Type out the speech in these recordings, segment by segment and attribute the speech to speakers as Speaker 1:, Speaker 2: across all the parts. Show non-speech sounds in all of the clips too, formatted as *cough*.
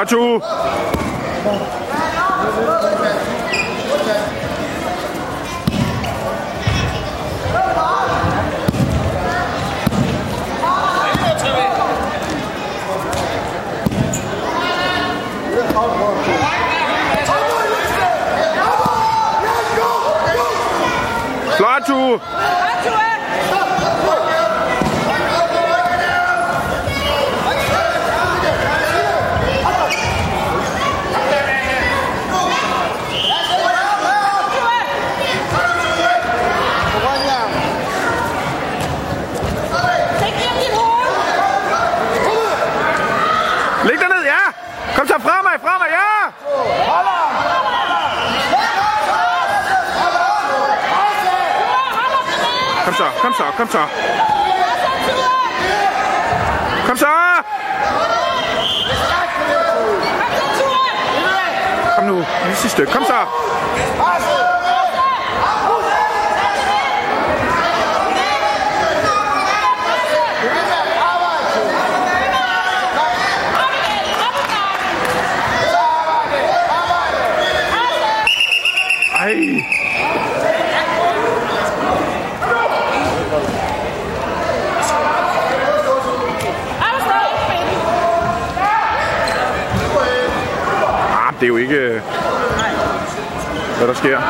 Speaker 1: Godt, Tue. Flot, Tue. Læg dig ned, ja! Kom så fremad, fremad, ja! Kom så, kom så, kom så. Kom så! Kom nu, lige sidste stykke. Kom så! Ej! Ah, det er jo ikke, øh, hvad der sker.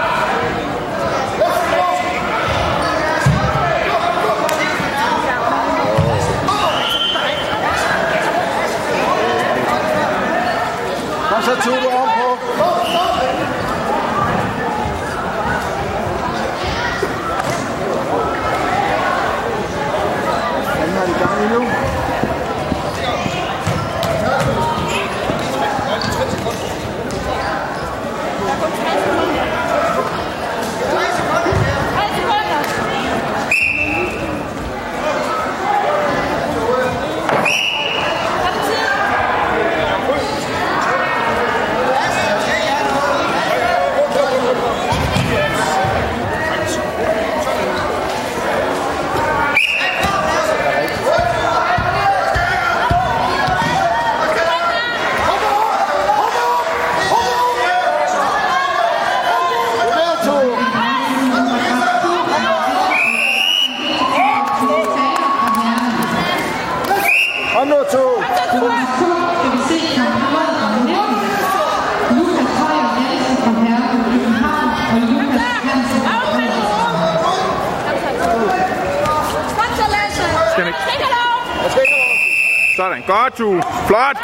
Speaker 2: Coach Benson. Han nu,
Speaker 3: to! skal
Speaker 1: ikke
Speaker 2: over.
Speaker 1: Sådan, godt, du. Flot!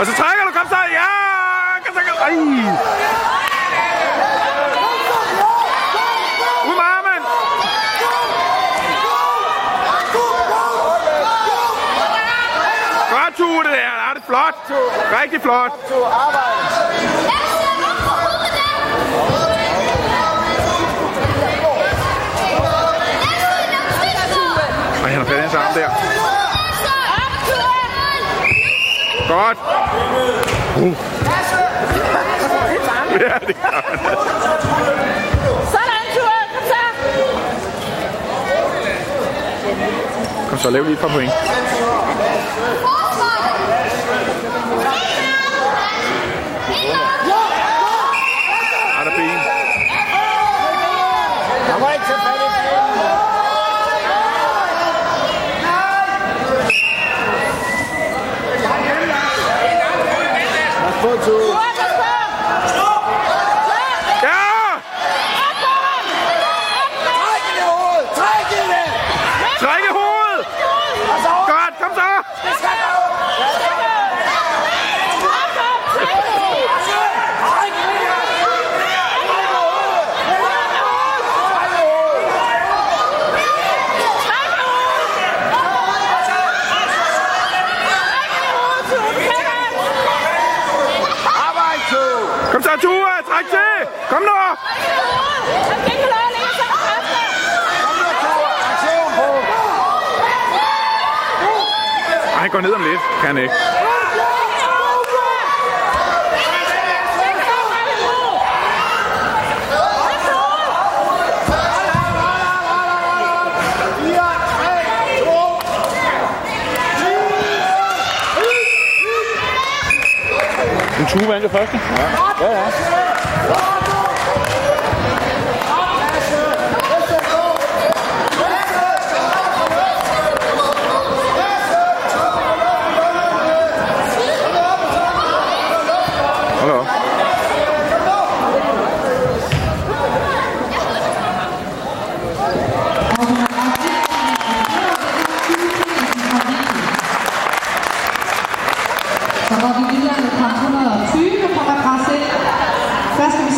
Speaker 1: Og så trækker du, kom så! Ja! Kom så, kom Ej! Ud med armen! Godt, Tue, det der. Ja, det er flot. Rigtig flot.
Speaker 2: Tue, arbejde.
Speaker 1: Godt. Uh. *laughs* Ja, det gør.
Speaker 4: Sådan, Ture. Kom så.
Speaker 1: Kom så, lav lige et par point. 走
Speaker 2: Han
Speaker 1: går ned om lidt, kan ikke.
Speaker 3: En tue vandt det første? Ja. Ja, ja.